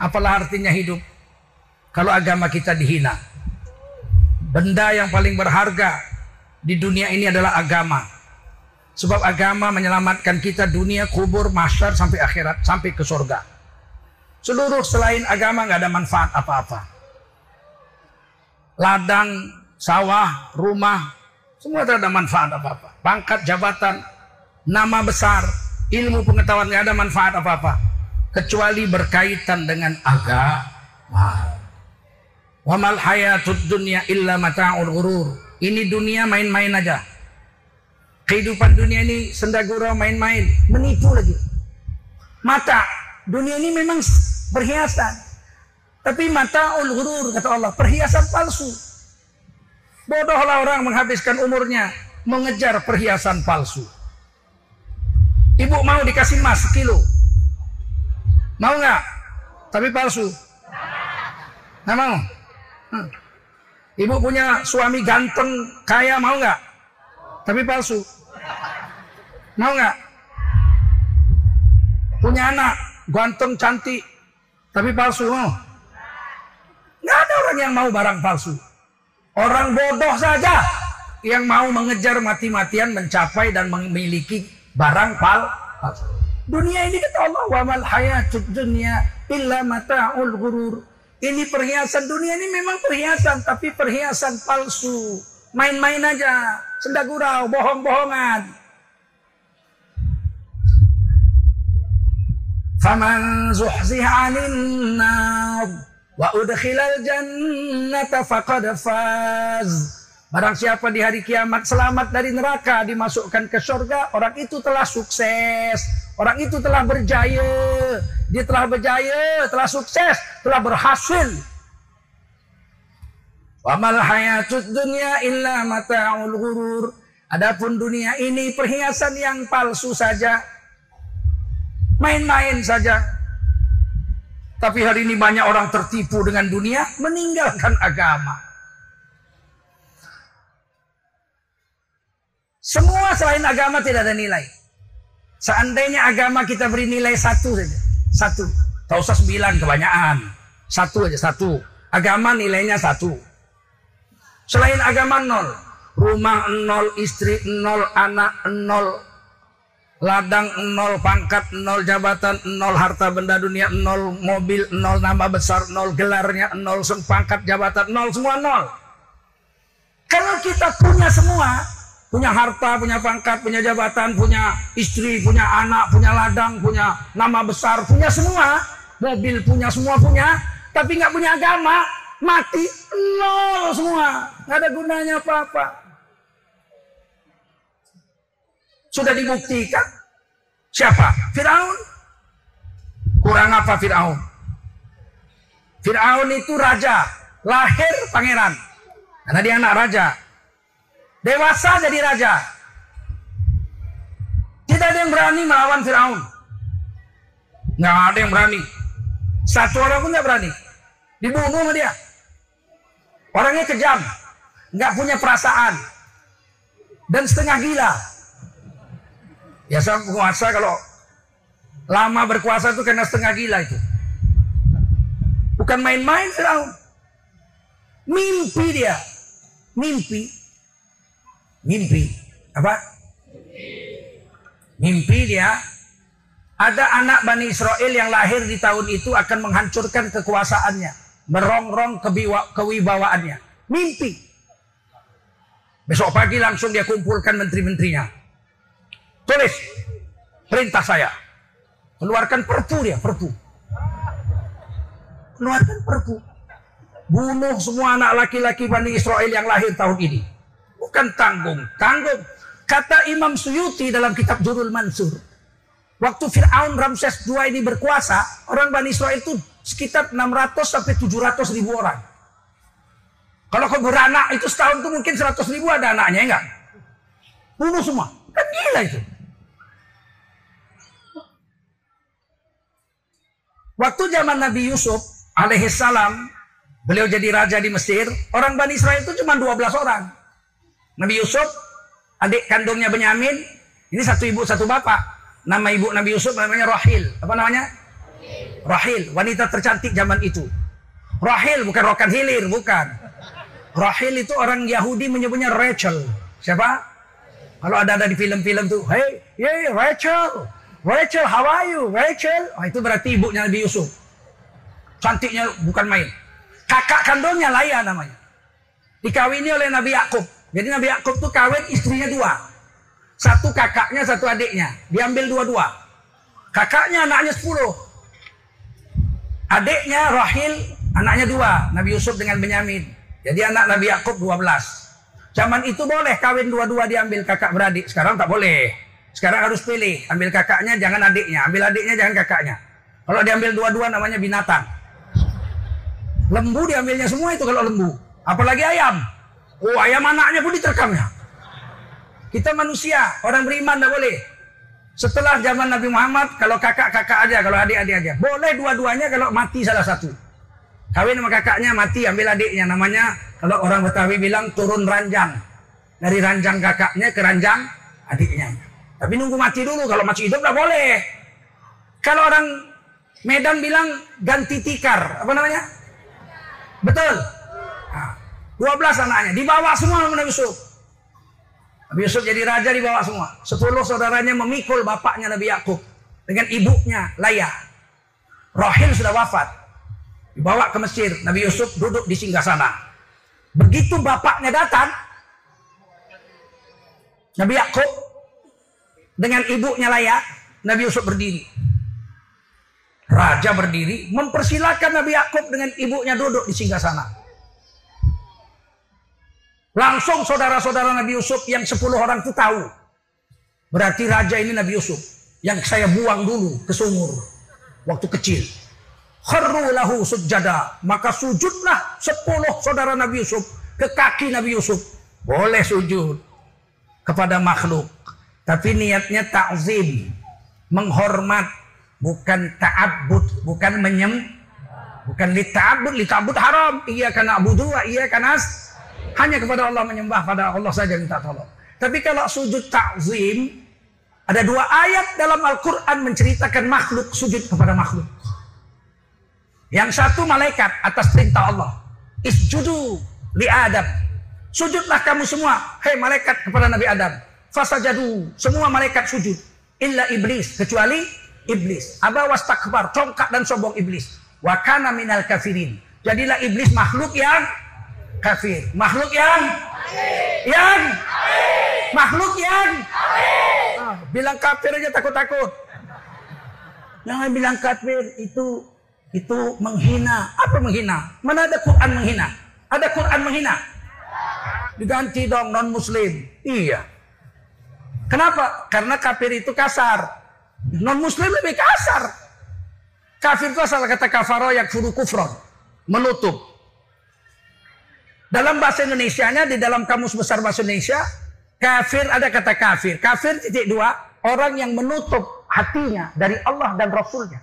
Apalah artinya hidup kalau agama kita dihina? Benda yang paling berharga di dunia ini adalah agama. Sebab agama menyelamatkan kita dunia, kubur, masyar sampai akhirat, sampai ke surga. Seluruh selain agama nggak ada manfaat apa-apa. Ladang, sawah, rumah, semua tidak ada manfaat apa-apa. Pangkat, jabatan, nama besar, ilmu pengetahuan nggak ada manfaat apa-apa. Kecuali berkaitan dengan agama. Wamal hayatud dunya illa mata'ul ghurur. Ini dunia main-main aja. Kehidupan dunia ini sendagura main-main, menipu lagi. Mata, dunia ini memang perhiasan. Tapi mata ghurur kata Allah, perhiasan palsu. Bodohlah orang menghabiskan umurnya mengejar perhiasan palsu. Ibu mau dikasih emas sekilo. Mau nggak? Tapi palsu. Nggak mau? Hmm. Ibu punya suami ganteng, kaya mau nggak? Tapi palsu. Mau nggak? Punya anak ganteng, cantik, tapi palsu mau? Nggak ada orang yang mau barang palsu. Orang bodoh saja yang mau mengejar mati-matian mencapai dan memiliki barang palsu. Dunia ini kata Allah wa mal hayatud dunya illa mata'ul ghurur. Ini perhiasan dunia ini memang perhiasan, tapi perhiasan palsu. Main-main aja, senda gurau, bohong-bohongan. Faman zuhziha 'anil nar wa udkhilal jannata faqad faz. Barang siapa di hari kiamat selamat dari neraka dimasukkan ke surga, orang itu telah sukses. Orang itu telah berjaya. Dia telah berjaya, telah sukses, telah berhasil. Wa mal hayatud dunya illa mata'ul ghurur. Adapun dunia ini perhiasan yang palsu saja. Main-main saja. Tapi hari ini banyak orang tertipu dengan dunia, meninggalkan agama. Semua selain agama tidak ada nilai. Seandainya agama kita beri nilai satu saja. Satu. Tak usah sembilan kebanyakan. Satu aja, satu. Agama nilainya satu. Selain agama nol. Rumah nol, istri nol, anak nol. Ladang nol, pangkat nol, jabatan nol, harta benda dunia nol, mobil nol, nama besar nol, gelarnya nol, pangkat jabatan nol, semua nol. Kalau kita punya semua, punya harta, punya pangkat, punya jabatan, punya istri, punya anak, punya ladang, punya nama besar, punya semua, mobil punya semua punya, tapi nggak punya agama, mati nol semua, nggak ada gunanya apa-apa. Sudah dibuktikan. Siapa? Firaun. Kurang apa Firaun? Firaun itu raja, lahir pangeran. Karena dia anak raja. Dewasa jadi raja. Tidak ada yang berani melawan Firaun. Nggak ada yang berani. Satu orang pun nggak berani. Dibunuh sama dia. Orangnya kejam. Nggak punya perasaan. Dan setengah gila. Biasa penguasa kalau lama berkuasa itu karena setengah gila itu. Bukan main-main Firaun. Mimpi dia. Mimpi. Mimpi. Apa? Mimpi dia. Ada anak Bani Israel yang lahir di tahun itu akan menghancurkan kekuasaannya. Merongrong kewibawaannya. Mimpi. Besok pagi langsung dia kumpulkan menteri-menterinya. Tulis perintah saya. Keluarkan perpu dia, perpu. Keluarkan perpu. Bunuh semua anak laki-laki Bani Israel yang lahir tahun ini. Bukan tanggung, tanggung. Kata Imam Suyuti dalam kitab Jurul Mansur. Waktu Fir'aun Ramses II ini berkuasa, orang Bani Israel itu sekitar 600 sampai 700 ribu orang. Kalau kau beranak itu setahun itu mungkin 100 ribu ada anaknya, enggak? Bunuh semua. Kan gila itu. Waktu zaman Nabi Yusuf alaihissalam, beliau jadi raja di Mesir, orang Bani Israel itu cuma 12 orang. Nabi Yusuf, adik kandungnya Benyamin, ini satu ibu satu bapak. Nama ibu Nabi Yusuf namanya Rahil. Apa namanya? Rahil, wanita tercantik zaman itu. Rahil bukan Rokan Hilir, bukan. Rahil itu orang Yahudi menyebutnya Rachel. Siapa? Kalau ada ada di film-film tuh, hey, hey Rachel, Rachel, how are you? Rachel, oh, itu berarti ibunya Nabi Yusuf. Cantiknya bukan main. Kakak kandungnya Laya namanya. Dikawini oleh Nabi Yakub. Jadi Nabi Yakub tuh kawin istrinya dua. Satu kakaknya, satu adiknya. Diambil dua-dua. Kakaknya anaknya sepuluh. Adiknya Rahil, anaknya dua. Nabi Yusuf dengan Benyamin. Jadi anak Nabi Yakub dua belas. Zaman itu boleh kawin dua-dua diambil kakak beradik. Sekarang tak boleh. Sekarang harus pilih. Ambil kakaknya, jangan adiknya. Ambil adiknya, jangan kakaknya. Kalau diambil dua-dua namanya binatang. Lembu diambilnya semua itu kalau lembu. Apalagi ayam. Oh ayam anaknya pun diterkamnya. Kita manusia, orang beriman tidak boleh. Setelah zaman Nabi Muhammad, kalau kakak-kakak aja, kalau adik-adik aja. Boleh dua-duanya kalau mati salah satu. Kawin sama kakaknya, mati ambil adiknya. Namanya, kalau orang Betawi bilang turun ranjang. Dari ranjang kakaknya ke ranjang adiknya. Tapi nunggu mati dulu, kalau masih hidup tidak boleh. Kalau orang Medan bilang ganti tikar, apa namanya? Betul. Nah, 12 anaknya, dibawa semua sama Nabi Yusuf. Nabi Yusuf jadi raja dibawa semua. Sepuluh saudaranya memikul bapaknya Nabi Yakub dengan ibunya Laya. Rohil sudah wafat. Dibawa ke Mesir. Nabi Yusuf duduk di singgah sana. Begitu bapaknya datang, Nabi Yakub dengan ibunya Laya, Nabi Yusuf berdiri. Raja berdiri, mempersilahkan Nabi Yakub dengan ibunya duduk di singgah sana. Langsung saudara-saudara Nabi Yusuf yang 10 orang itu tahu. Berarti raja ini Nabi Yusuf. Yang saya buang dulu ke sumur. Waktu kecil. Kharru lahu sujada. Maka sujudlah 10 saudara Nabi Yusuf. Ke kaki Nabi Yusuf. Boleh sujud. Kepada makhluk. Tapi niatnya ta'zim. Menghormat. Bukan ta'abud. Bukan menyem. Bukan li ta'abud. Li ta'abud haram. Iya karena abudu. Iya karena hanya kepada Allah menyembah, pada Allah saja minta tolong. Tapi kalau sujud takzim, ada dua ayat dalam Al-Quran menceritakan makhluk sujud kepada makhluk. Yang satu malaikat atas perintah Allah. Isjudu li Adam. Sujudlah kamu semua, hei malaikat kepada Nabi Adam. Fasajadu, semua malaikat sujud. Illa iblis, kecuali iblis. Aba takbar, congkak dan sombong iblis. Wa kana minal kafirin. Jadilah iblis makhluk yang kafir. Makhluk yang yang makhluk yang ah, bilang kafir aja takut-takut. Jangan bilang kafir itu itu menghina. Apa menghina? Mana ada Quran menghina? Ada Quran menghina? Diganti dong non muslim. Iya. Kenapa? Karena kafir itu kasar. Non muslim lebih kasar. Kafir itu asal kata kafaro yang furu kufron. Menutup. Dalam bahasa Indonesia-nya di dalam kamus besar bahasa Indonesia, kafir ada kata kafir. Kafir titik dua, orang yang menutup hatinya dari Allah dan Rasulnya.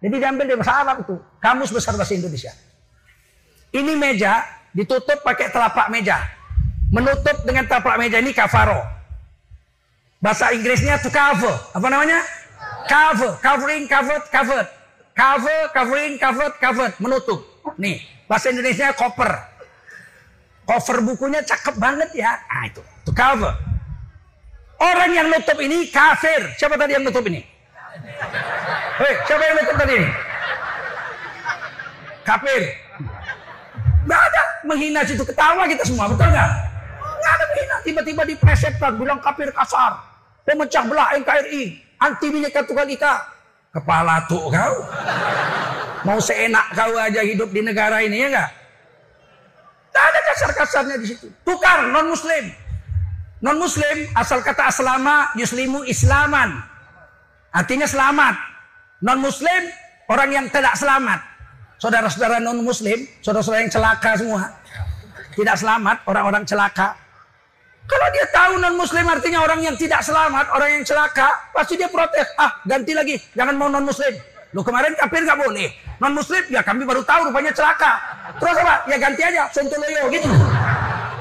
Jadi diambil dari bahasa Arab itu, kamus besar bahasa Indonesia. Ini meja ditutup pakai telapak meja. Menutup dengan telapak meja ini kafaro. Bahasa Inggrisnya to cover. Apa namanya? Cover, covering, covered, covered. Cover, covering, covered, covered. Menutup. Nih, bahasa Indonesia koper Cover bukunya cakep banget ya. Nah itu, itu cover. Orang yang nutup ini kafir. Siapa tadi yang nutup ini? Hei, siapa yang nutup tadi ini? Kafir. Nggak ada menghina situ ketawa kita semua, betul nggak? Nggak ada menghina. Tiba-tiba di presetan bilang kafir kasar. Pemecah belah NKRI. Anti bineka tunggal ika. Kepala tuh kau. Mau seenak kau aja hidup di negara ini ya nggak? Tidak ada kasar-kasarnya di situ. Tukar non muslim. Non muslim asal kata aslama yuslimu islaman. Artinya selamat. Non muslim orang yang tidak selamat. Saudara-saudara non muslim, saudara-saudara yang celaka semua. Tidak selamat, orang-orang celaka. Kalau dia tahu non muslim artinya orang yang tidak selamat, orang yang celaka, pasti dia protes. Ah, ganti lagi, jangan mau non muslim. Lo kemarin kafir nggak boleh. Non muslim ya kami baru tahu rupanya celaka. Terus apa? Ya ganti aja Sontoloyo gitu.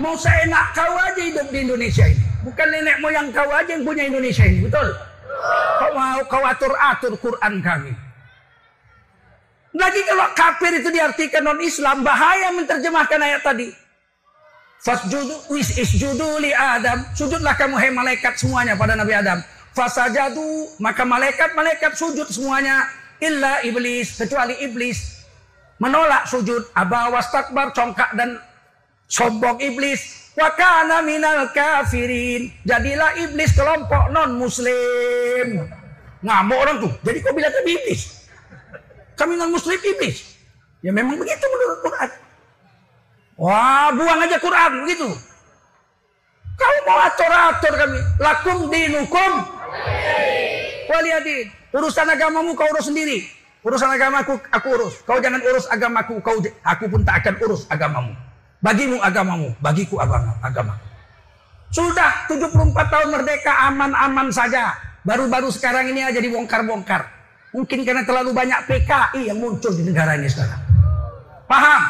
Mau seenak kau aja hidup di Indonesia ini. Bukan nenek moyang kau aja yang punya Indonesia ini, betul? Kau mau kau atur-atur Quran kami. Lagi kalau kafir itu diartikan non Islam bahaya menerjemahkan ayat tadi. Fasjudu wis isjudu li Adam. Sujudlah kamu hai malaikat semuanya pada Nabi Adam. Fasajadu maka malaikat-malaikat sujud semuanya illa iblis kecuali iblis menolak sujud. Abawas takbar congkak dan sombong iblis. Wa kana minal kafirin. Jadilah iblis kelompok non muslim ngamuk orang tuh. Jadi kau bilang tadi iblis? Kami non muslim iblis. Ya memang begitu menurut Quran. Wah buang aja Quran begitu. Kau mau atur-atur kami. Lakum dinukum. Waliyadin. Urusan agamamu kau urus sendiri. Urusan agamaku aku urus. Kau jangan urus agamaku, kau aku pun tak akan urus agamamu. Bagimu agamamu, bagiku agama. agama. Sudah 74 tahun merdeka aman-aman saja. Baru-baru sekarang ini aja dibongkar-bongkar. Mungkin karena terlalu banyak PKI yang muncul di negara ini sekarang. Paham?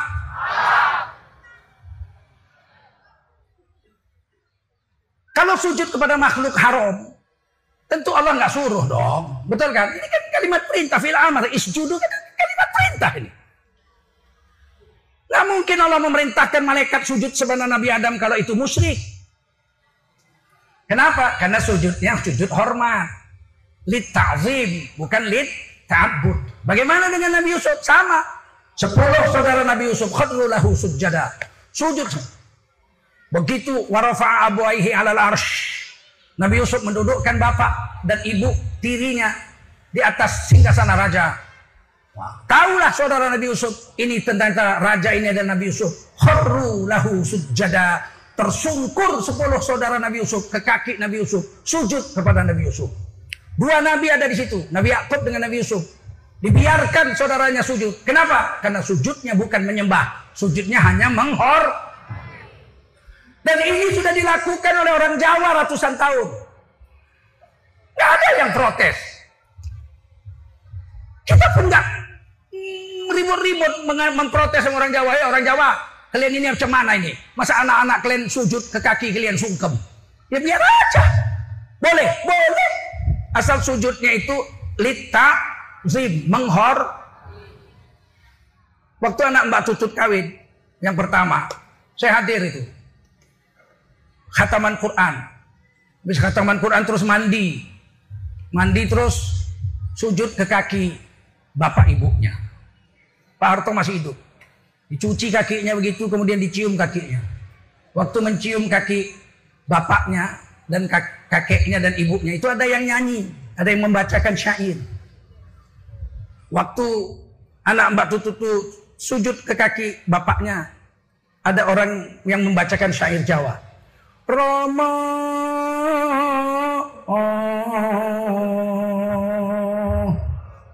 Kalau sujud kepada makhluk haram, Tentu Allah nggak suruh dong. Betul kan? Ini kan kalimat perintah fil amr. Isjudu kan kalimat perintah ini. Nggak mungkin Allah memerintahkan malaikat sujud sebenarnya Nabi Adam kalau itu musyrik. Kenapa? Karena sujudnya sujud hormat. Lit ta'zim, bukan lit ta'bud. Bagaimana dengan Nabi Yusuf? Sama. Sepuluh saudara Nabi Yusuf khadru lahu sujada. Sujud. Begitu warafa'a abuaihi alal arsh. Nabi Yusuf mendudukkan bapak dan ibu tirinya di atas singgasana raja. Wah, tahulah saudara Nabi Yusuf ini tentang raja ini dan Nabi Yusuf. Kharru lahu sujada. Tersungkur sepuluh saudara Nabi Yusuf ke kaki Nabi Yusuf. Sujud kepada Nabi Yusuf. Dua nabi ada di situ. Nabi Yakub dengan Nabi Yusuf. Dibiarkan saudaranya sujud. Kenapa? Karena sujudnya bukan menyembah. Sujudnya hanya menghor dan ini sudah dilakukan oleh orang Jawa ratusan tahun. Gak ada yang protes. Kita pun nggak ribut-ribut memprotes orang Jawa. Ya orang Jawa, kalian ini macam mana ini? Masa anak-anak kalian sujud ke kaki kalian sungkem? Ya biar aja. Boleh, boleh. Asal sujudnya itu lita zim, menghor. Waktu anak Mbak Tutut kawin, yang pertama, saya hadir itu khataman Quran. Habis khataman Quran terus mandi. Mandi terus sujud ke kaki bapak ibunya. Pak Harto masih hidup. Dicuci kakinya begitu kemudian dicium kakinya. Waktu mencium kaki bapaknya dan kakeknya dan ibunya itu ada yang nyanyi, ada yang membacakan syair. Waktu anak Mbak Tutu sujud ke kaki bapaknya, ada orang yang membacakan syair Jawa. Rama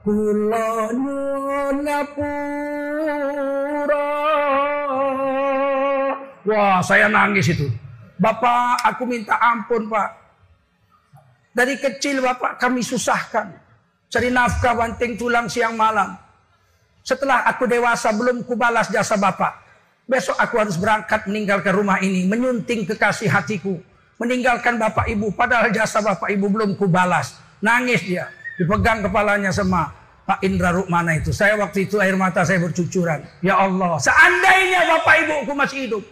kula Wah, saya nangis itu. Bapak, aku minta ampun, Pak. Dari kecil Bapak kami susahkan. Cari nafkah banting tulang siang malam. Setelah aku dewasa belum kubalas jasa Bapak. Besok aku harus berangkat meninggalkan rumah ini, menyunting kekasih hatiku, meninggalkan bapak ibu, padahal jasa bapak ibu belum kubalas. Nangis dia, dipegang kepalanya sama Pak Indra Rukmana itu. Saya waktu itu air mata saya bercucuran. Ya Allah, seandainya bapak ibuku masih hidup.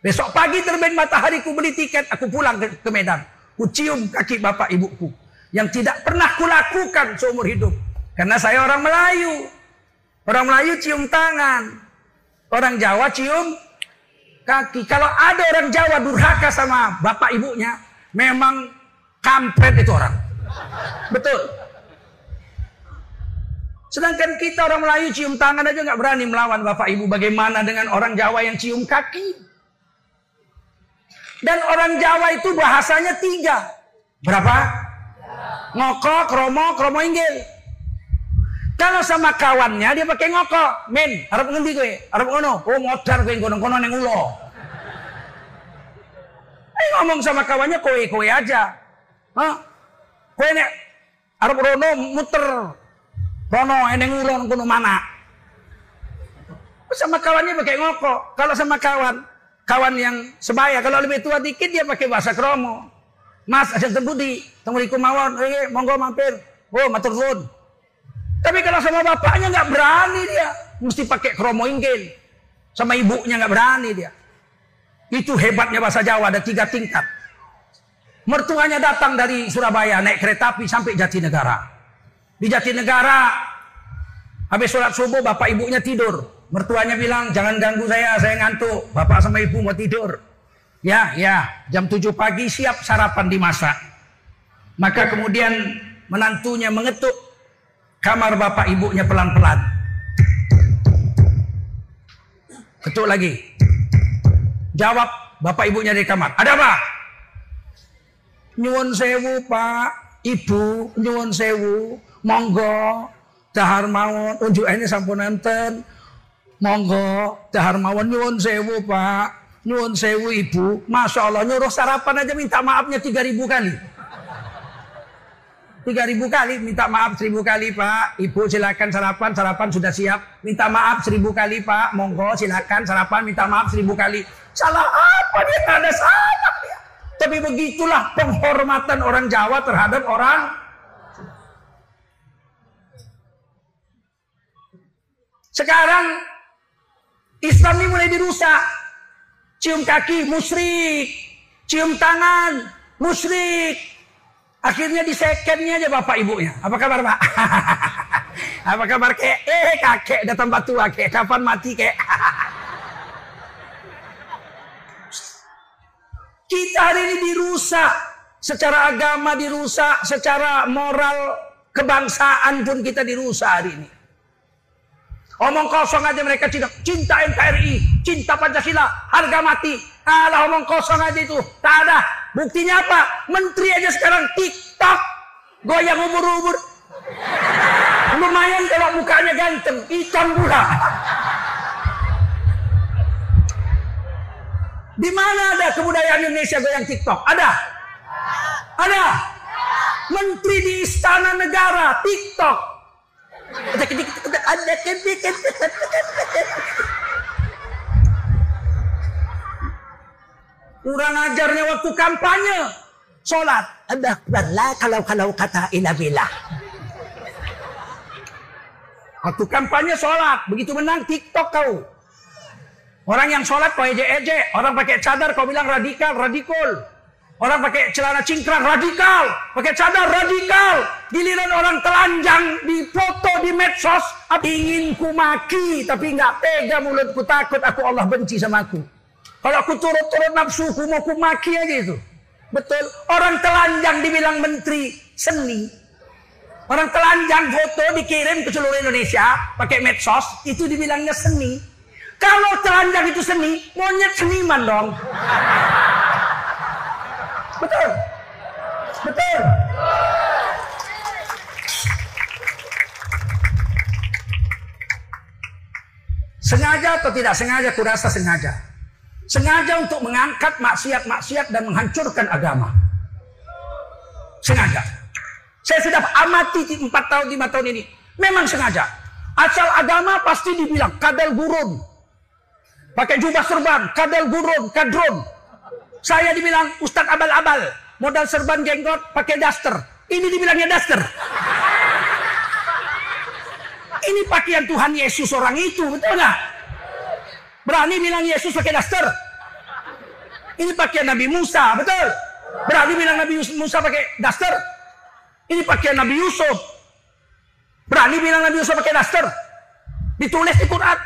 Besok pagi terbit matahari ku beli tiket, aku pulang ke, Medan. Ku cium kaki bapak ibuku. Yang tidak pernah kulakukan seumur hidup. Karena saya orang Melayu. Orang Melayu cium tangan. Orang Jawa cium kaki. Kalau ada orang Jawa durhaka sama bapak ibunya, memang kampret itu orang. Betul. Sedangkan kita orang Melayu cium tangan aja nggak berani melawan bapak ibu. Bagaimana dengan orang Jawa yang cium kaki? Dan orang Jawa itu bahasanya tiga. Berapa? Ngokok, kromo, kromo inggil. Kalau sama kawannya dia pakai ngokok, men, harap ngendi gue, harap ngono, oh modar gue ngono ngono neng ulo. Eh ngomong sama kawannya kowe kowe aja, Hah? Kowe nek harap rono muter, rono eneng ulo ngono mana? Sama kawannya pakai ngokok, kalau sama kawan, kawan yang sebaya, kalau lebih tua dikit dia pakai bahasa kromo. Mas, ada tembudi, tunggu mawon, eh, monggo mampir. Oh, matur Tapi kalau sama bapaknya nggak berani dia. Mesti pakai kromo inggil. Sama ibunya nggak berani dia. Itu hebatnya bahasa Jawa, ada tiga tingkat. Mertuanya datang dari Surabaya, naik kereta api sampai Jatinegara. Di Jatinegara, habis sholat subuh, bapak ibunya tidur. Mertuanya bilang, jangan ganggu saya, saya ngantuk. Bapak sama ibu mau tidur. Ya, ya, jam 7 pagi siap sarapan dimasak. Maka kemudian menantunya mengetuk kamar bapak ibunya pelan-pelan. Ketuk lagi. Jawab bapak ibunya di kamar. Ada apa? Nyuwun sewu pak, ibu, nyuwun sewu, monggo, dahar mawon, unjuk ini sampun enten, monggo, dahar mawon nyuwun sewu pak, nyuwun sewu ibu, masya Allah nyuruh sarapan aja minta maafnya 3000 kali. 3000 kali minta maaf 1000 kali Pak. Ibu silakan sarapan, sarapan sudah siap. Minta maaf 1000 kali Pak. Monggo silakan sarapan minta maaf 1000 kali. Salah apa dia? Tidak ada salah dia. Tapi begitulah penghormatan orang Jawa terhadap orang Sekarang Islam ini mulai dirusak. Cium kaki musyrik, cium tangan musyrik. Akhirnya di secondnya aja bapak ibunya. Apa kabar pak? Apa kabar kek? Eh kakek datang batu kek. Kapan mati kek? Kita hari ini dirusak. Secara agama dirusak. Secara moral kebangsaan pun kita dirusak hari ini. Omong kosong aja mereka cinta, cinta NKRI, cinta Pancasila, harga mati. Alah omong kosong aja itu. Tak ada. Buktinya apa? Menteri aja sekarang TikTok. Goyang ubur-ubur. Lumayan kalau mukanya ganteng. Ikan pula. Di mana ada kebudayaan Indonesia goyang TikTok? Ada? Ada? Menteri di istana negara TikTok. Kurang ajarnya waktu kampanye. Sholat. Lah kalau kalau kata inabilah. Waktu kampanye sholat. Begitu menang TikTok kau. Orang yang sholat kau ejek-ejek. Orang pakai cadar kau bilang radikal, radikal. Orang pakai celana cingkrang, radikal. Pakai cadar, radikal. Giliran orang telanjang di foto di medsos. Ingin ku maki, tapi nggak tega mulutku takut. Aku Allah benci sama aku. Kalau aku turut-turut nafsuku mau ku maki aja itu. Betul. Orang telanjang dibilang menteri seni. Orang telanjang foto dikirim ke seluruh Indonesia pakai medsos itu dibilangnya seni. Kalau telanjang itu seni, monyet seniman dong. Betul. Betul. Sengaja atau tidak sengaja, kurasa sengaja. Sengaja untuk mengangkat maksiat-maksiat dan menghancurkan agama. Sengaga. Saya sudah amati di empat tahun, lima tahun ini. Memang sengaja. Asal agama pasti dibilang kadal gurun. Pakai jubah serban, kadal gurun, kadron. Saya dibilang Ustadz abal-abal. Modal serban jenggot, pakai daster. Ini dibilangnya daster. Ini pakaian Tuhan Yesus orang itu, betul nggak? Berani bilang Yesus pakai daster. Ini pakaian Nabi Musa, betul? Berani bilang Nabi Musa pakai daster. Ini pakaian Nabi Yusuf. Berani bilang Nabi Yusuf pakai daster. Ditulis di Quran.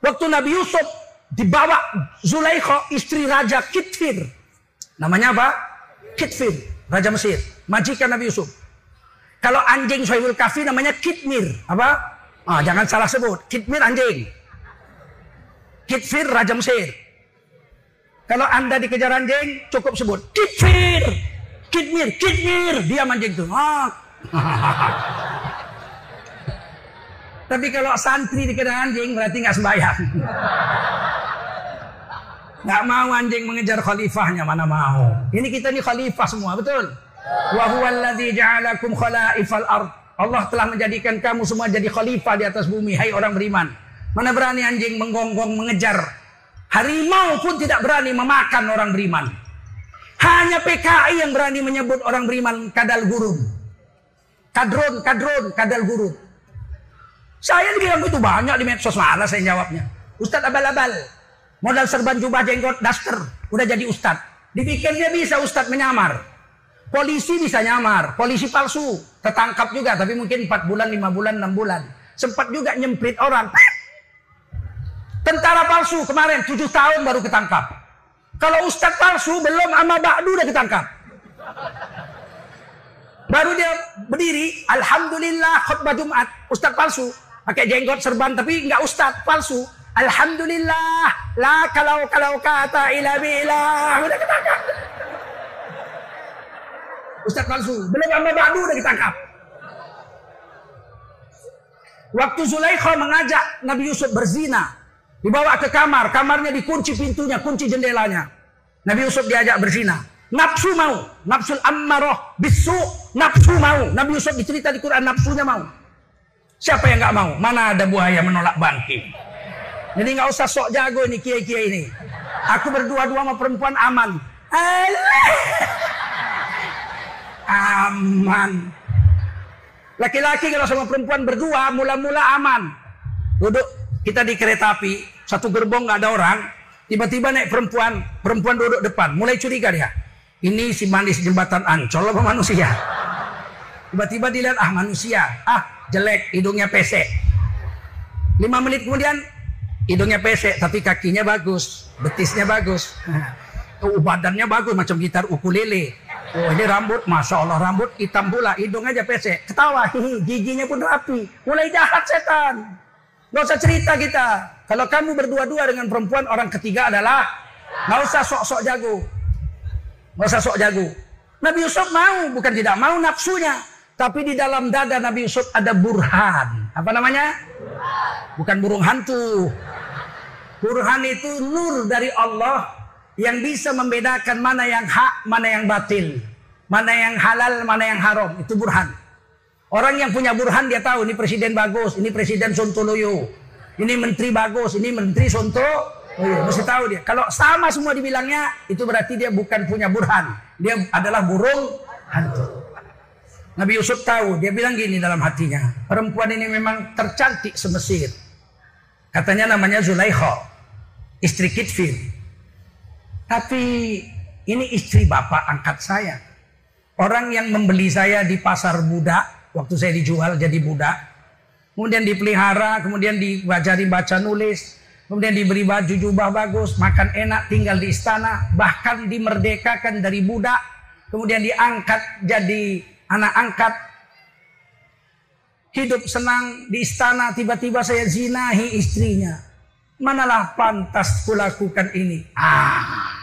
Waktu Nabi Yusuf dibawa Zulaikha istri Raja Kitfir. Namanya apa? Kitfir, Raja Mesir. Majikan Nabi Yusuf. Kalau anjing Sohibul Kafi namanya Kitmir. Apa? Ah, jangan salah sebut. Kitmir anjing. Kitfir Raja Mesir. Kalau anda dikejar anjing, cukup sebut. Kitfir. Kitmir, Kitmir. Dia anjing tuh. Ah. Tapi kalau santri dikejar anjing berarti nggak sembahyang. Nggak mau anjing mengejar khalifahnya mana mau. Ini kita ini khalifah semua betul. Allah telah menjadikan kamu semua jadi khalifah di atas bumi. Hai orang beriman. Mana berani anjing menggonggong mengejar. Harimau pun tidak berani memakan orang beriman. Hanya PKI yang berani menyebut orang beriman kadal gurun. Kadron, kadron, kadal gurun. Saya dibilang itu banyak di medsos mana saya jawabnya. Ustadz abal-abal. Modal serban jubah jenggot daster. Udah jadi ustadz. Dibikinnya bisa ustadz menyamar. Polisi bisa nyamar. Polisi palsu. Tertangkap juga. Tapi mungkin 4 bulan, 5 bulan, 6 bulan. Sempat juga nyemprit orang. Tentara palsu kemarin 7 tahun baru ketangkap. Kalau ustadz palsu belum ama ba'du udah ketangkap. Baru dia berdiri, Alhamdulillah khutbah Jumat, ustadz palsu. Pakai jenggot serban tapi nggak ustadz palsu. Alhamdulillah. La kalau kalau kata ila bila. Udah ketangkap. Ustadz palsu. Belum lama badu udah ditangkap. Waktu Zulaikha mengajak Nabi Yusuf berzina. Dibawa ke kamar. Kamarnya dikunci pintunya. Kunci jendelanya. Nabi Yusuf diajak berzina. Nafsu mau. Nafsu ammaroh. Bisu. Nafsu mau. Nabi Yusuf dicerita di Quran. Nafsunya mau. Siapa yang nggak mau? Mana ada buaya menolak bangkit? Jadi nggak usah sok jago ini kiai-kiai ini. Aku berdua-dua sama perempuan aman. Aman. Laki-laki kalau sama perempuan berdua mula-mula aman. Duduk kita di kereta api, satu gerbong nggak ada orang, tiba-tiba naik perempuan, perempuan duduk depan, mulai curiga dia. Ini si manis jembatan Ancol apa manusia? Tiba-tiba dilihat ah manusia, ah jelek, hidungnya pesek. Lima menit kemudian hidungnya pesek tapi kakinya bagus, betisnya bagus. Oh, badannya bagus macam gitar ukulele. Oh ini rambut, masya Allah rambut hitam pula, hidung aja pesek. Ketawa, giginya pun rapi. Mulai jahat setan. Gak usah cerita kita. Kalau kamu berdua-dua dengan perempuan, orang ketiga adalah gak usah sok-sok jago. Gak usah sok jago. Nabi Yusuf mau, bukan tidak mau nafsunya. Tapi di dalam dada Nabi Yusuf ada burhan. Apa namanya? Bukan burung hantu. Burhan itu nur dari Allah yang bisa membedakan mana yang hak, mana yang batil. Mana yang halal, mana yang haram. Itu burhan. Orang yang punya burhan dia tahu ini presiden bagus, ini presiden Sontoloyo. Ini menteri bagus, ini menteri Sonto. Oh iya, mesti tahu dia. Kalau sama semua dibilangnya, itu berarti dia bukan punya burhan. Dia adalah burung hantu. Nabi Yusuf tahu, dia bilang gini dalam hatinya, perempuan ini memang tercantik semesir. Katanya namanya Zulaikha, istri Kitfir. Tapi ini istri bapak angkat saya. Orang yang membeli saya di pasar budak, waktu saya dijual jadi budak. Kemudian dipelihara, kemudian diajari baca nulis, kemudian diberi baju jubah bagus, makan enak, tinggal di istana, bahkan dimerdekakan dari budak, kemudian diangkat jadi anak angkat. Hidup senang di istana tiba-tiba saya zinahi istrinya. Manalah pantas kulakukan ini? Ah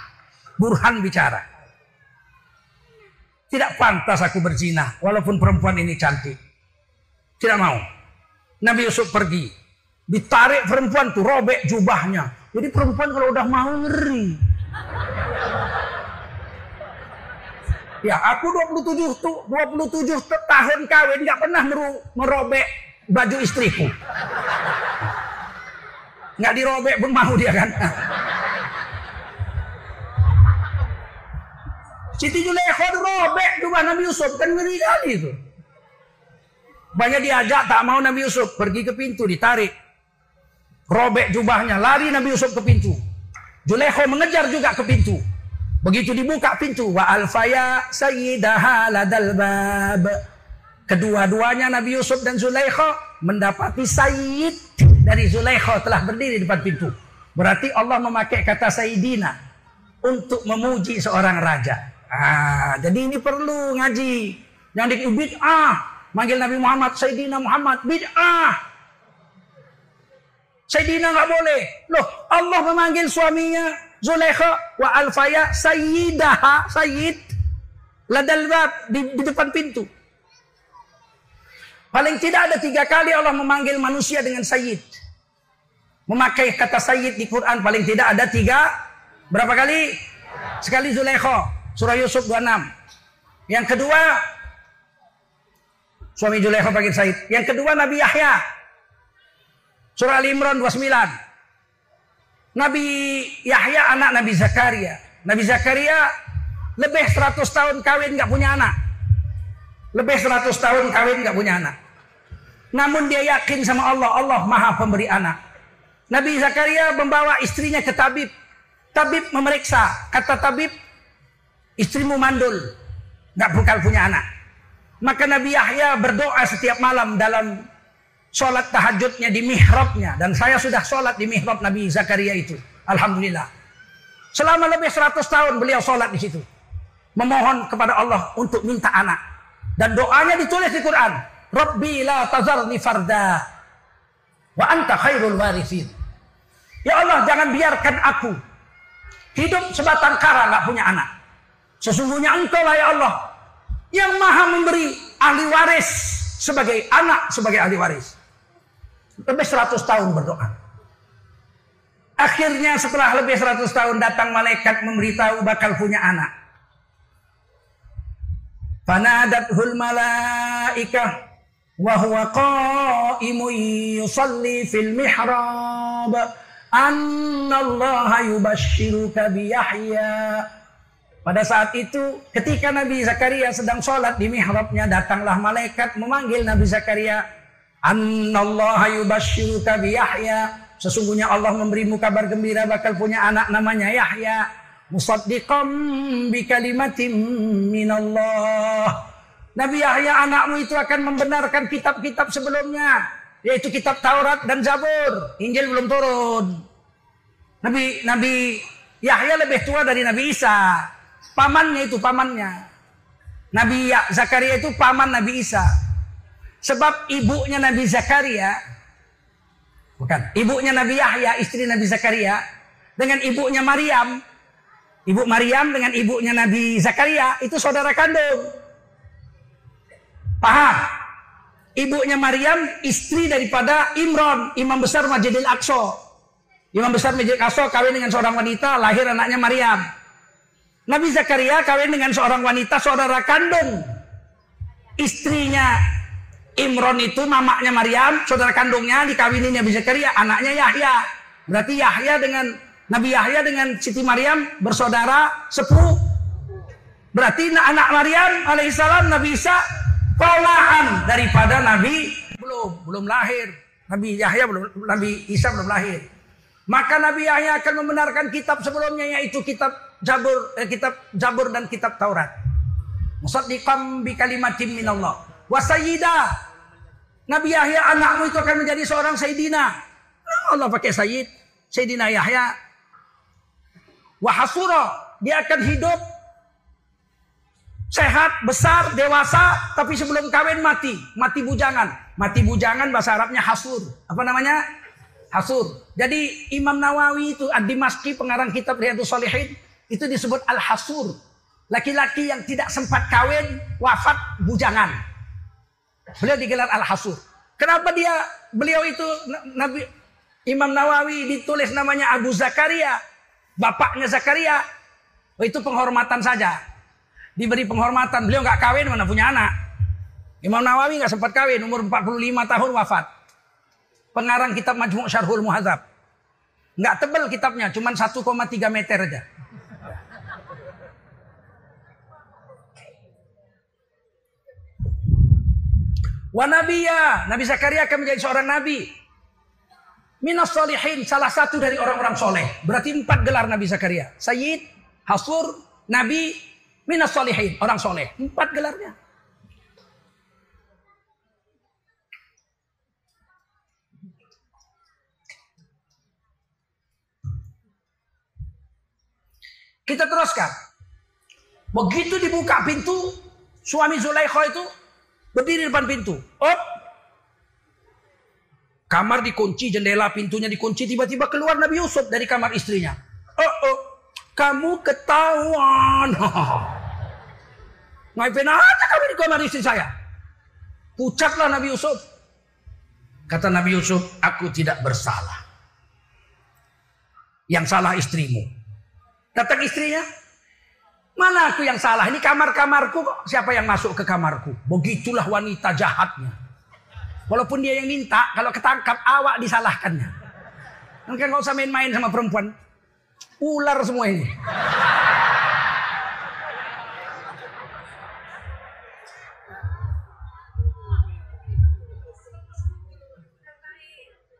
burhan bicara tidak pantas aku berzina walaupun perempuan ini cantik. Tidak mau. Nabi Yusuf pergi. Ditarik perempuan tuh robek jubahnya. Jadi perempuan kalau udah mau ngeri. Ya, aku 27 tuh 27 tahun kawin nggak pernah meru, merobek baju istriku. Nggak dirobek pun mau dia kan. Siti Juleha dirobek juga Nabi Yusuf kan ngeri kali itu. Banyak diajak tak mau Nabi Yusuf pergi ke pintu ditarik. Robek jubahnya, lari Nabi Yusuf ke pintu. Juleha mengejar juga ke pintu. Begitu dibuka pintu wa alfaya sayyidaha ladal bab. Kedua-duanya Nabi Yusuf dan Zulaikha mendapati sayyid dari Zulaikha telah berdiri di depan pintu. Berarti Allah memakai kata sayyidina untuk memuji seorang raja. Ah, jadi ini perlu ngaji. Yang di bid'ah, manggil Nabi Muhammad Sayyidina Muhammad bid'ah. Sayyidina nggak boleh. Loh, Allah memanggil suaminya Zulaikha wa alfaya sayyidaha sayyid ladal bab di, di depan pintu. Paling tidak ada tiga kali Allah memanggil manusia dengan sayyid. Memakai kata sayyid di Quran paling tidak ada tiga. Berapa kali? Sekali Zulaikha. Surah Yusuf 26. Yang kedua, suami Zulaikha panggil sayyid. Yang kedua Nabi Yahya. Surah Al Imran 29. Nabi Yahya anak Nabi Zakaria. Nabi Zakaria lebih 100 tahun kawin nggak punya anak. Lebih 100 tahun kawin nggak punya anak. Namun dia yakin sama Allah, Allah maha pemberi anak. Nabi Zakaria membawa istrinya ke tabib. Tabib memeriksa. Kata tabib, istrimu mandul. Nggak bakal punya anak. Maka Nabi Yahya berdoa setiap malam dalam sholat tahajudnya di mihrabnya. Dan saya sudah sholat di mihrab Nabi Zakaria itu. Alhamdulillah. Selama lebih 100 tahun beliau sholat di situ. Memohon kepada Allah untuk minta anak. Dan doanya ditulis di Quran. Rabbi la tazarni farda. Wa anta khairul warithin. Ya Allah jangan biarkan aku hidup sebatang kara nggak punya anak. Sesungguhnya engkau lah ya Allah yang maha memberi ahli waris sebagai anak sebagai ahli waris. Lebih 100 tahun berdoa. Akhirnya setelah lebih 100 tahun datang malaikat memberitahu bakal punya anak. Fanadathul malaikah wa huwa yusalli fil mihrab anna yubashshiruka bi Yahya. Pada saat itu ketika Nabi Zakaria sedang sholat di mihrabnya datanglah malaikat memanggil Nabi Zakaria Annallaha yubashshiruka bi Yahya. Sesungguhnya Allah memberimu kabar gembira bakal punya anak namanya Yahya. Musaddiqam bi kalimatin minallah. Nabi Yahya anakmu itu akan membenarkan kitab-kitab sebelumnya. Yaitu kitab Taurat dan Zabur. Injil belum turun. Nabi Nabi Yahya lebih tua dari Nabi Isa. Pamannya itu pamannya. Nabi Zakaria itu paman Nabi Isa. Sebab ibunya Nabi Zakaria, bukan, ibunya Nabi Yahya, istri Nabi Zakaria, dengan ibunya Maryam, ibu Maryam dengan ibunya Nabi Zakaria, itu saudara kandung. Paham? Ibunya Maryam istri daripada Imron, imam besar Masjidil Aqsa. Imam besar Masjidil Aqsa kawin dengan seorang wanita, lahir anaknya Maryam. Nabi Zakaria kawin dengan seorang wanita saudara kandung istrinya Imron itu mamaknya Maryam, saudara kandungnya dikawini Nabi Zakaria, anaknya Yahya. Berarti Yahya dengan Nabi Yahya dengan Siti Maryam bersaudara sepupu. Berarti anak Maryam alaihissalam Nabi Isa polaan daripada Nabi belum belum lahir. Nabi Yahya belum Nabi Isa belum lahir. Maka Nabi Yahya akan membenarkan kitab sebelumnya yaitu kitab Jabur, eh, kitab Jabur dan kitab Taurat. Musaddiqam bi kalimatin minallah wa Nabi Yahya anakmu itu akan menjadi seorang sayyidina. Allah pakai sayyid, sayyidina Yahya. Wahasura, dia akan hidup sehat, besar, dewasa, tapi sebelum kawin mati, mati bujangan. Mati bujangan bahasa Arabnya hasur. Apa namanya? Hasur. Jadi Imam Nawawi itu Ad-Dimaski pengarang kitab Riyadhus Shalihin itu disebut al-hasur. Laki-laki yang tidak sempat kawin, wafat bujangan. Beliau digelar Al-Hasur. Kenapa dia beliau itu Nabi Imam Nawawi ditulis namanya Abu Zakaria, bapaknya Zakaria. Oh, itu penghormatan saja. Diberi penghormatan. Beliau nggak kawin mana punya anak. Imam Nawawi nggak sempat kawin, umur 45 tahun wafat. Pengarang kitab Majmu' Syarhul Muhadzab. Nggak tebel kitabnya, cuma 1,3 meter aja. Wa nabiya, Nabi Zakaria akan menjadi seorang nabi. Minas solihin, salah satu dari orang-orang soleh. Berarti empat gelar Nabi Zakaria. Sayyid, Hasur, Nabi, Minas solihin, orang soleh. Empat gelarnya. Kita teruskan. Begitu dibuka pintu, suami Zulaikha itu Berdiri depan pintu. Op. Kamar dikunci, jendela pintunya dikunci. Tiba-tiba keluar Nabi Yusuf dari kamar istrinya. Oh, oh. Kamu ketahuan. Ngapain aja kami di kamar istri saya. Pucatlah Nabi Yusuf. Kata Nabi Yusuf, aku tidak bersalah. Yang salah istrimu. Datang istrinya, mana aku yang salah? Ini kamar-kamarku kok. Siapa yang masuk ke kamarku? Begitulah wanita jahatnya. Walaupun dia yang minta, kalau ketangkap awak disalahkannya. Mungkin nggak usah main-main sama perempuan. Ular semua ini.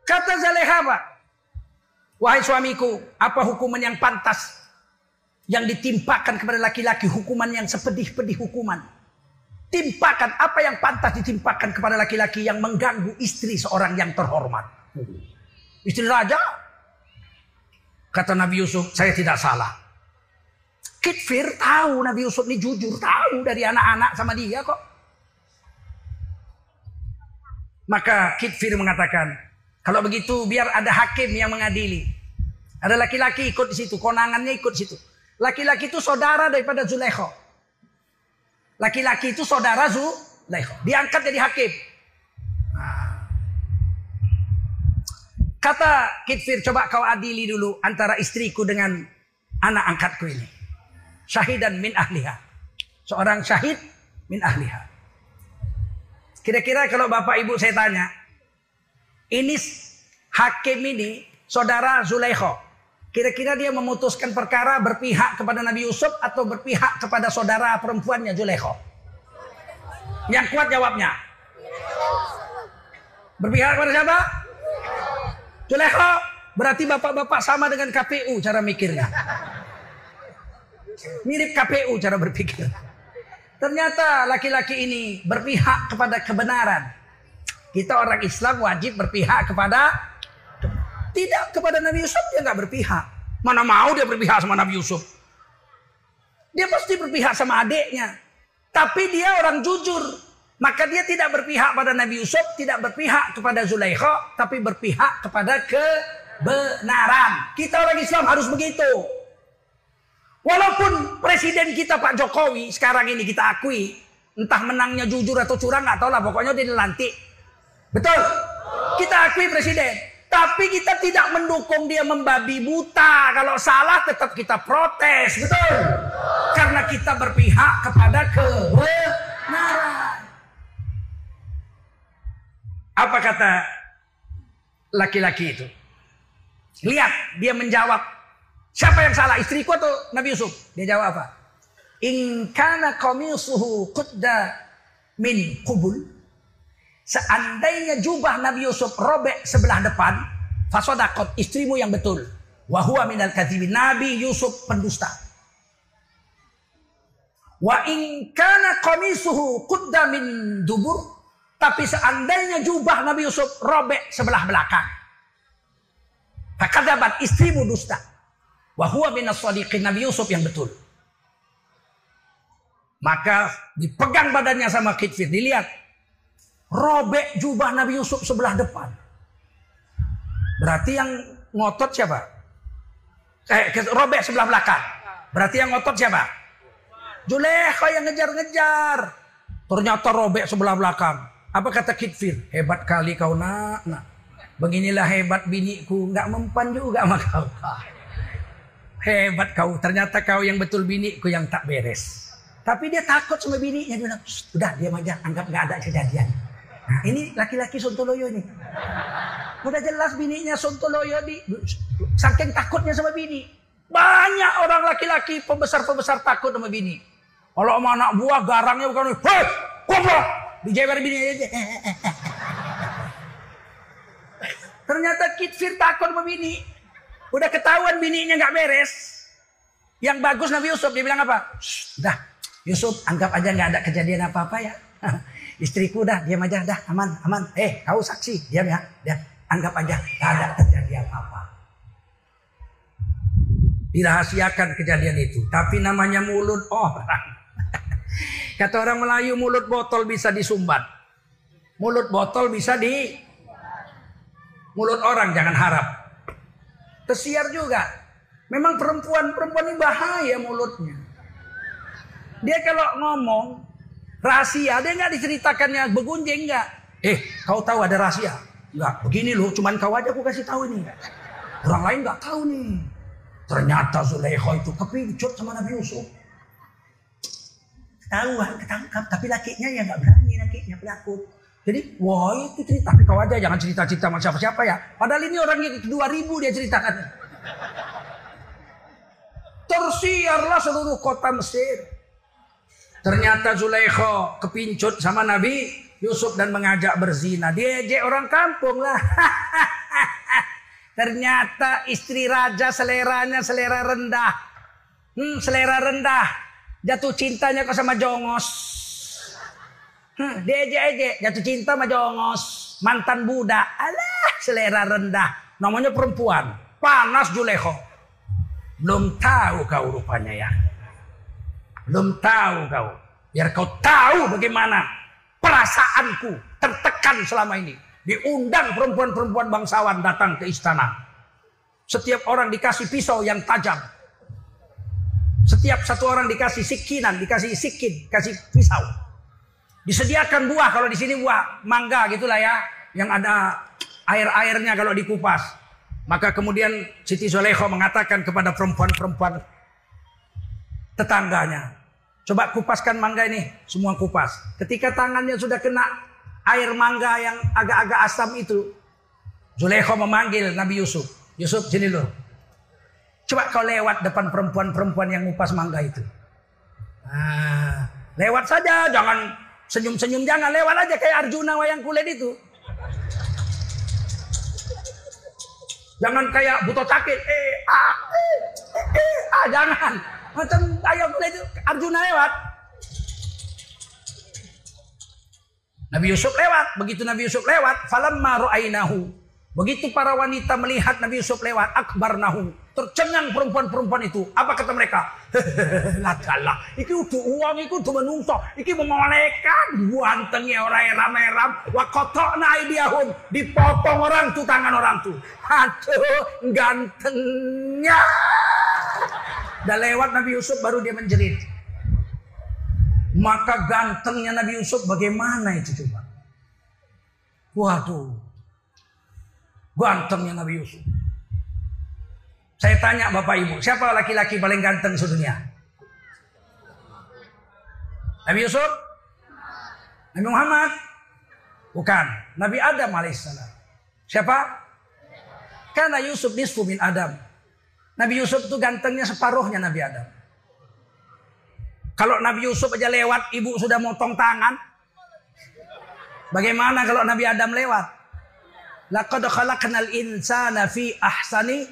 Kata Zaleha, Wahai suamiku, apa hukuman yang pantas yang ditimpakan kepada laki-laki hukuman yang sepedih-pedih hukuman. Timpakan apa yang pantas ditimpakan kepada laki-laki yang mengganggu istri seorang yang terhormat. Istri raja. Kata Nabi Yusuf, saya tidak salah. Kitfir tahu Nabi Yusuf ini jujur, tahu dari anak-anak sama dia kok. Maka Kitfir mengatakan, kalau begitu biar ada hakim yang mengadili. Ada laki-laki ikut di situ, konangannya ikut di situ. Laki-laki itu saudara daripada Zulekho. Laki-laki itu saudara Zulekho. Diangkat jadi hakim. Kata Kitfir, coba kau adili dulu antara istriku dengan anak angkatku ini. Syahidan min ahliha. Seorang syahid min ahliha. Kira-kira kalau bapak ibu saya tanya, ini hakim ini saudara Zulekho. Kira-kira dia memutuskan perkara berpihak kepada Nabi Yusuf atau berpihak kepada saudara perempuannya Zulekho? Yang kuat jawabnya. Berpihak kepada siapa? Zulekho. Berarti bapak-bapak sama dengan KPU cara mikirnya. Mirip KPU cara berpikir. Ternyata laki-laki ini berpihak kepada kebenaran. Kita orang Islam wajib berpihak kepada tidak kepada Nabi Yusuf dia nggak berpihak. Mana mau dia berpihak sama Nabi Yusuf? Dia pasti berpihak sama adiknya. Tapi dia orang jujur. Maka dia tidak berpihak pada Nabi Yusuf, tidak berpihak kepada Zulaikha, tapi berpihak kepada kebenaran. Kita orang Islam harus begitu. Walaupun presiden kita Pak Jokowi sekarang ini kita akui, entah menangnya jujur atau curang nggak tahu lah, pokoknya dia dilantik. Betul? Kita akui presiden. Tapi kita tidak mendukung dia membabi buta. Kalau salah tetap kita protes. Betul? Karena kita berpihak kepada kebenaran. Apa kata laki-laki itu? Lihat, dia menjawab. Siapa yang salah? Istriku atau Nabi Yusuf? Dia jawab apa? In kana qamisuhu qudda min kubul Seandainya jubah Nabi Yusuf robek sebelah depan, fasodakot istrimu yang betul. Wahua minal kadhibin. Nabi Yusuf pendusta. Wa ingkana komisuhu kudda min dubur. Tapi seandainya jubah Nabi Yusuf robek sebelah belakang. Fakadabat istrimu dusta. Wahua minas sadiqin Nabi Yusuf yang betul. Maka dipegang badannya sama Kitfir. Dilihat Robek jubah Nabi Yusuf sebelah depan. Berarti yang ngotot siapa? Eh, robek sebelah belakang. Berarti yang ngotot siapa? Julekha yang ngejar-ngejar. Ternyata robek sebelah belakang. Apa kata Kitfir? Hebat kali kau nak. nak. Beginilah hebat biniku. Nggak mempan juga sama kau. Hebat kau. Ternyata kau yang betul biniku yang tak beres. Tapi dia takut sama bininya. Dia bilang, udah diam. Anggap nggak ada kejadian. Ini laki-laki Sontoloyo nih. Udah jelas bininya Sontoloyo di saking takutnya sama bini. Banyak orang laki-laki pembesar-pembesar takut sama bini. Kalau sama anak buah garangnya bukan, hei, goblok, dijewer bini aja. Ternyata Kitfir takut sama bini. Udah ketahuan bininya nggak beres. Yang bagus Nabi Yusuf dia bilang apa? Dah, Yusuf anggap aja nggak ada kejadian apa-apa ya. Istriku dah diam aja dah aman aman. Eh kau saksi diam ya. Diam. Anggap aja tak ada terjadi apa-apa. Dirahasiakan kejadian itu. Tapi namanya mulut orang. Kata orang Melayu mulut botol bisa disumbat. Mulut botol bisa di mulut orang jangan harap. Tersiar juga. Memang perempuan-perempuan ini bahaya mulutnya. Dia kalau ngomong Rahasia, ada nggak diceritakannya begunjing nggak? Eh, kau tahu ada rahasia? Enggak, begini loh, cuman kau aja aku kasih tahu ini. Orang lain nggak tahu nih. Ternyata Zulaikha itu kepincut sama Nabi Yusuf. Ketahuan, ketangkap, tapi lakinya ya nggak berani, lakinya penakut. Jadi, wah itu cerita, tapi kau aja jangan cerita-cerita sama siapa-siapa ya. Padahal ini orang yang kedua ribu dia ceritakan. Tersiarlah seluruh kota Mesir. Ternyata Zulaikha kepincut sama Nabi Yusuf dan mengajak berzina. Diejek orang kampung lah. Ternyata istri raja seleranya selera rendah. Hmm, selera rendah. Jatuh cintanya kok sama jongos. Hmm, diejek-ejek. Jatuh cinta sama jongos. Mantan budak. Alah, selera rendah. Namanya perempuan. Panas Juleho. Belum tahu kau rupanya ya. Belum tahu kau. Biar kau tahu bagaimana perasaanku tertekan selama ini. Diundang perempuan-perempuan bangsawan datang ke istana. Setiap orang dikasih pisau yang tajam. Setiap satu orang dikasih sikinan, dikasih sikin, kasih pisau. Disediakan buah kalau di sini buah mangga gitulah ya, yang ada air-airnya kalau dikupas. Maka kemudian Siti Zoleho mengatakan kepada perempuan-perempuan tetangganya, coba kupaskan mangga ini, semua kupas. Ketika tangannya sudah kena air mangga yang agak-agak asam itu. Zulekho memanggil Nabi Yusuf. Yusuf sini loh. Coba kau lewat depan perempuan-perempuan yang ngupas mangga itu. Nah, lewat saja, jangan senyum-senyum, jangan lewat aja kayak Arjuna wayang kulit itu. Jangan kayak buto sakit, eh, ah, eh, eh, eh, ah, jangan. Macam ayam itu Arjuna lewat. Nabi Yusuf lewat. Begitu Nabi Yusuf lewat, falamma ra'ainahu. Begitu para wanita melihat Nabi Yusuf lewat, akbar nahu. Tercengang perempuan-perempuan itu. Apa kata mereka? Lakalah. Iki udah uang, iki udah menungso. Iki memolekan. Buantengnya orang eram-eram. Wakotok naidiyahum. Dipotong orang tuh tangan orang tuh. Aduh, gantengnya. Udah lewat Nabi Yusuf baru dia menjerit. Maka gantengnya Nabi Yusuf bagaimana itu coba? Waduh. Gantengnya Nabi Yusuf. Saya tanya Bapak Ibu, siapa laki-laki paling ganteng sedunia? Nabi Yusuf? Nabi Muhammad? Bukan. Nabi Adam alaihissalam. Siapa? Karena Yusuf nisfu min Adam. Nabi Yusuf itu gantengnya separuhnya Nabi Adam. Kalau Nabi Yusuf aja lewat, ibu sudah motong tangan. Bagaimana kalau Nabi Adam lewat? Laqad khalaqnal insana fi ahsani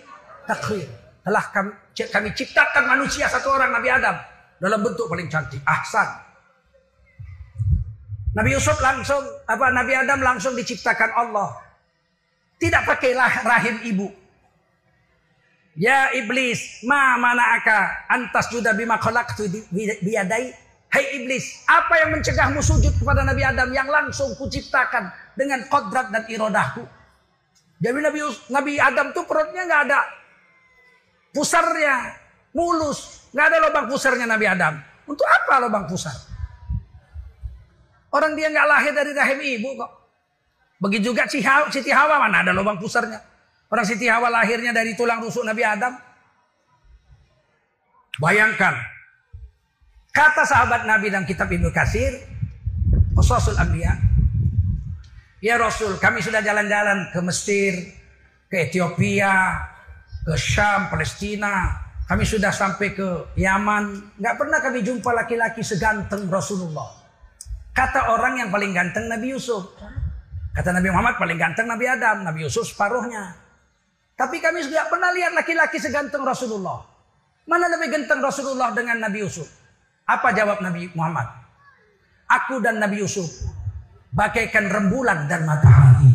takhir. Telah kami, kami ciptakan manusia satu orang Nabi Adam dalam bentuk paling cantik, ahsan. Nabi Yusuf langsung apa Nabi Adam langsung diciptakan Allah. Tidak pakai rahim ibu. Ya iblis, ma mana aka antas juda bima khalaqtu biyadai. Hai iblis, apa yang mencegahmu sujud kepada Nabi Adam yang langsung kuciptakan dengan kodrat dan irodahku? Jadi Nabi, Nabi Adam tuh perutnya nggak ada pusarnya, mulus, nggak ada lubang pusarnya Nabi Adam. Untuk apa lubang pusar? Orang dia nggak lahir dari rahim ibu kok. Begitu juga Siti Hawa mana ada lubang pusarnya. Orang Siti Hawa lahirnya dari tulang rusuk Nabi Adam. Bayangkan. Kata sahabat Nabi dalam kitab Ibnu Kasir. Rasul Ambiya. Ya Rasul, kami sudah jalan-jalan ke Mesir, ke Ethiopia, ke Syam, Palestina. Kami sudah sampai ke Yaman. Nggak pernah kami jumpa laki-laki seganteng Rasulullah. Kata orang yang paling ganteng Nabi Yusuf. Kata Nabi Muhammad paling ganteng Nabi Adam. Nabi Yusuf separuhnya. Tapi kami tidak pernah lihat laki-laki seganteng Rasulullah. Mana lebih ganteng Rasulullah dengan Nabi Yusuf? Apa jawab Nabi Muhammad? Aku dan Nabi Yusuf bagaikan rembulan dan matahari.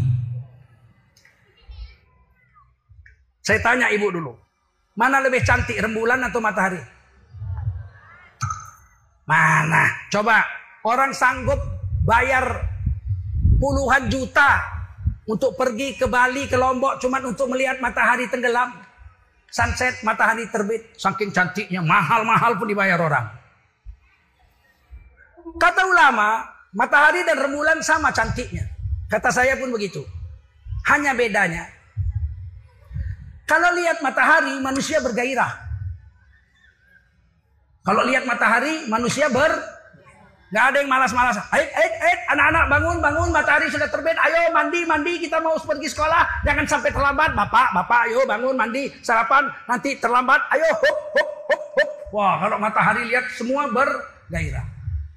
Saya tanya ibu dulu. Mana lebih cantik rembulan atau matahari? Mana? Coba orang sanggup bayar puluhan juta untuk pergi ke Bali, ke Lombok cuma untuk melihat matahari tenggelam. Sunset, matahari terbit. Saking cantiknya, mahal-mahal pun dibayar orang. Kata ulama, matahari dan rembulan sama cantiknya. Kata saya pun begitu. Hanya bedanya, kalau lihat matahari, manusia bergairah. Kalau lihat matahari, manusia ber Gak ada yang malas-malas. Ayo, ayo, ayo, anak-anak bangun, bangun, matahari sudah terbit. Ayo mandi, mandi, kita mau pergi sekolah. Jangan sampai terlambat. Bapak, bapak, ayo bangun, mandi, sarapan. Nanti terlambat. Ayo, hop, hop, hop, hop. Wah, kalau matahari lihat semua bergairah.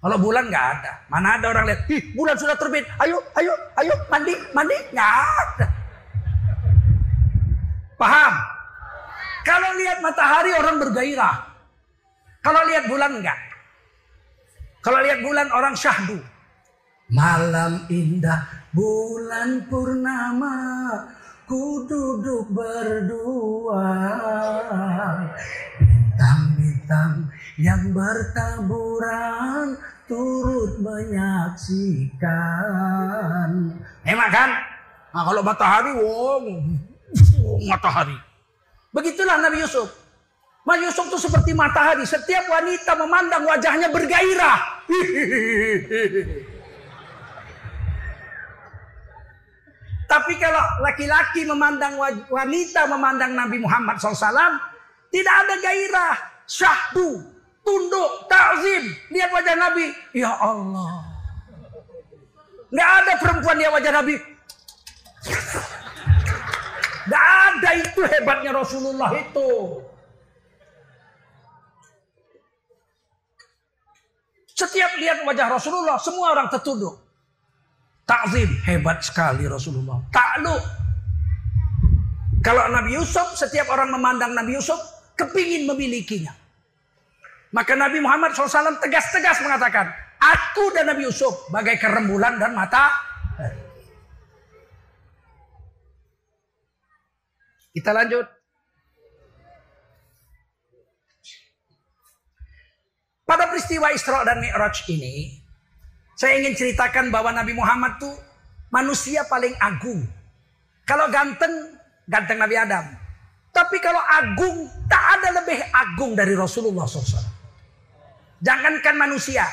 Kalau bulan nggak ada. Mana ada orang lihat, ih bulan sudah terbit. Ayo, ayo, ayo mandi, mandi. Nggak ada. Paham? Kalau lihat matahari orang bergairah. Kalau lihat bulan enggak. Kalau lihat bulan orang syahdu. Malam indah bulan purnama ku duduk berdua bintang-bintang yang bertaburan turut menyaksikan. Emang kan? Nah, kalau matahari, wow, wow, matahari. Begitulah Nabi Yusuf. Nabi Yusuf itu seperti matahari. Setiap wanita memandang wajahnya bergairah. Tapi kalau laki-laki memandang wanita memandang Nabi Muhammad SAW, tidak ada gairah, syahdu, tunduk, takzim. Lihat wajah Nabi, ya Allah. Nggak ada perempuan dia wajah Nabi. Nggak ada itu hebatnya Rasulullah itu. Setiap lihat wajah Rasulullah, semua orang tertunduk. Takzim, hebat sekali Rasulullah. Takluk. Kalau Nabi Yusuf, setiap orang memandang Nabi Yusuf, kepingin memilikinya. Maka Nabi Muhammad SAW tegas-tegas mengatakan, Aku dan Nabi Yusuf bagai kerembulan dan mata. Kita lanjut. Pada peristiwa Isra dan Mi'raj ini, saya ingin ceritakan bahwa Nabi Muhammad tuh manusia paling agung. Kalau ganteng, ganteng Nabi Adam. Tapi kalau agung, tak ada lebih agung dari Rasulullah SAW. Jangankan manusia,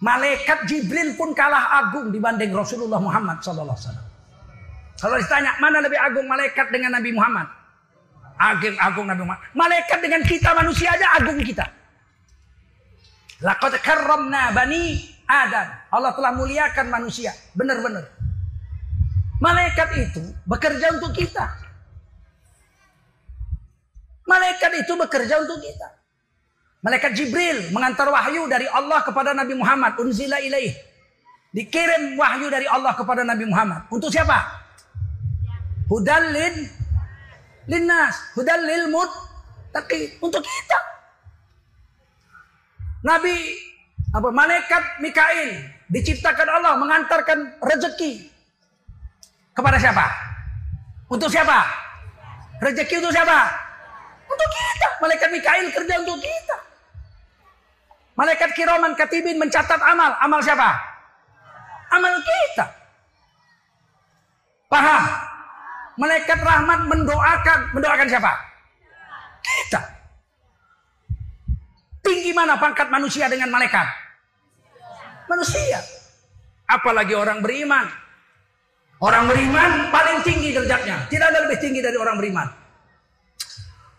malaikat Jibril pun kalah agung dibanding Rasulullah Muhammad SAW. Kalau ditanya mana lebih agung malaikat dengan Nabi Muhammad? Agung agung Nabi Muhammad. Malaikat dengan kita manusia aja agung kita. Laqad karramna bani Adam. Allah telah muliakan manusia. Benar-benar. Malaikat itu bekerja untuk kita. Malaikat itu bekerja untuk kita. Malaikat Jibril mengantar wahyu dari Allah kepada Nabi Muhammad. Unzila ilaih. Dikirim wahyu dari Allah kepada Nabi Muhammad. Untuk siapa? Hudallin linnas. Hudallil mut. Tapi untuk kita. Nabi apa malaikat Mikail diciptakan Allah mengantarkan rezeki kepada siapa? Untuk siapa? Rezeki untuk siapa? Untuk kita. Malaikat Mikail kerja untuk kita. Malaikat Kiroman Katibin mencatat amal. Amal siapa? Amal kita. Paham? Malaikat Rahmat mendoakan. Mendoakan siapa? Kita. Tinggi mana pangkat manusia dengan malaikat? manusia. Apalagi orang beriman. Orang beriman paling tinggi derajatnya. Tidak ada lebih tinggi dari orang beriman.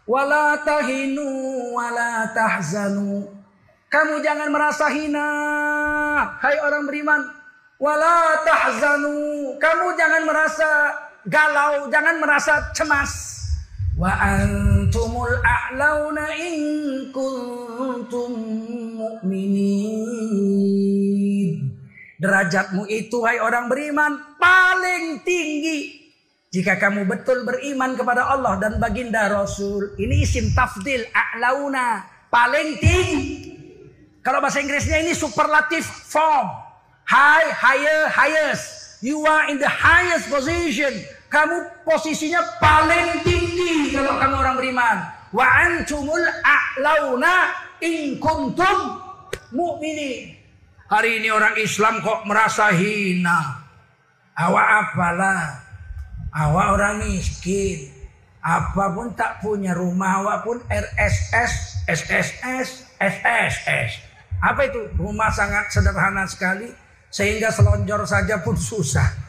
Wala tahinu wala tahzanu. Kamu jangan merasa hina. Hai orang beriman. Wala tahzanu. Kamu jangan merasa galau. Jangan merasa cemas. Wa a'launa in kuntum mu'minin. Derajatmu itu hai orang beriman paling tinggi. Jika kamu betul beriman kepada Allah dan baginda Rasul. Ini isim tafdil a'launa. Paling tinggi. Kalau bahasa Inggrisnya ini superlative form. High, higher, highest. You are in the highest position. Kamu posisinya paling tinggi kalau kamu orang beriman. Wa antumul a'launa in kuntum mu'minin. Hari ini orang Islam kok merasa hina. Awak apalah. Awak orang miskin. Apa pun tak punya rumah awak pun RSS, SSS, SSS. Apa itu? Rumah sangat sederhana sekali sehingga selonjor saja pun susah.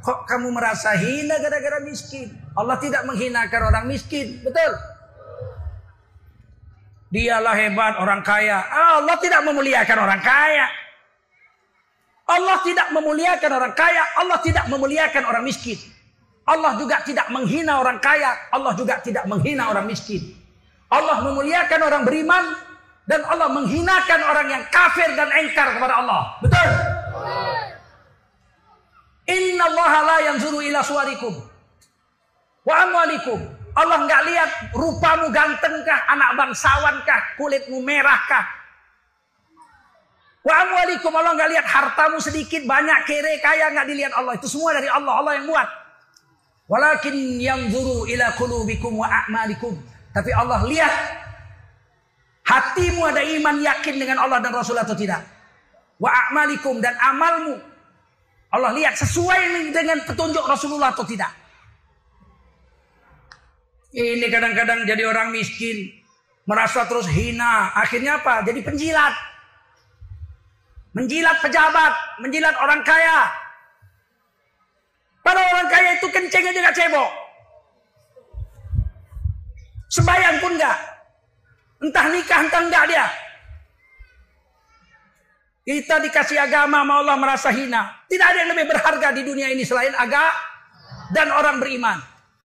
Kok kamu merasa hina gara-gara miskin? Allah tidak menghinakan orang miskin, betul? Dialah hebat orang kaya. Allah tidak memuliakan orang kaya. Allah tidak memuliakan orang kaya. Allah tidak memuliakan orang miskin. Allah juga tidak menghina orang kaya. Allah juga tidak menghina orang miskin. Allah memuliakan orang beriman Dan Allah menghinakan orang yang kafir dan engkar kepada Allah. Betul? Inna Allah la yanzuru ila suarikum. Wa amwalikum. Allah nggak lihat rupamu gantengkah, anak bangsawankah, kulitmu merahkah. Wa amwalikum Allah nggak lihat hartamu sedikit, banyak, kere, kaya nggak dilihat Allah. Itu semua dari Allah. Allah yang buat. Walakin yanzuru ila qulubikum wa a'malikum. Tapi Allah lihat hatimu ada iman yakin dengan Allah dan Rasul atau tidak. Wa a'malikum dan amalmu. Allah lihat sesuai dengan petunjuk Rasulullah atau tidak. Ini kadang-kadang jadi orang miskin, merasa terus hina, akhirnya apa? Jadi penjilat. Menjilat pejabat, menjilat orang kaya, pada orang kaya itu kenceng aja gak cebok. Sembayang pun gak. Entah nikah entah enggak dia. Kita dikasih agama sama Allah merasa hina. Tidak ada yang lebih berharga di dunia ini selain agama dan orang beriman.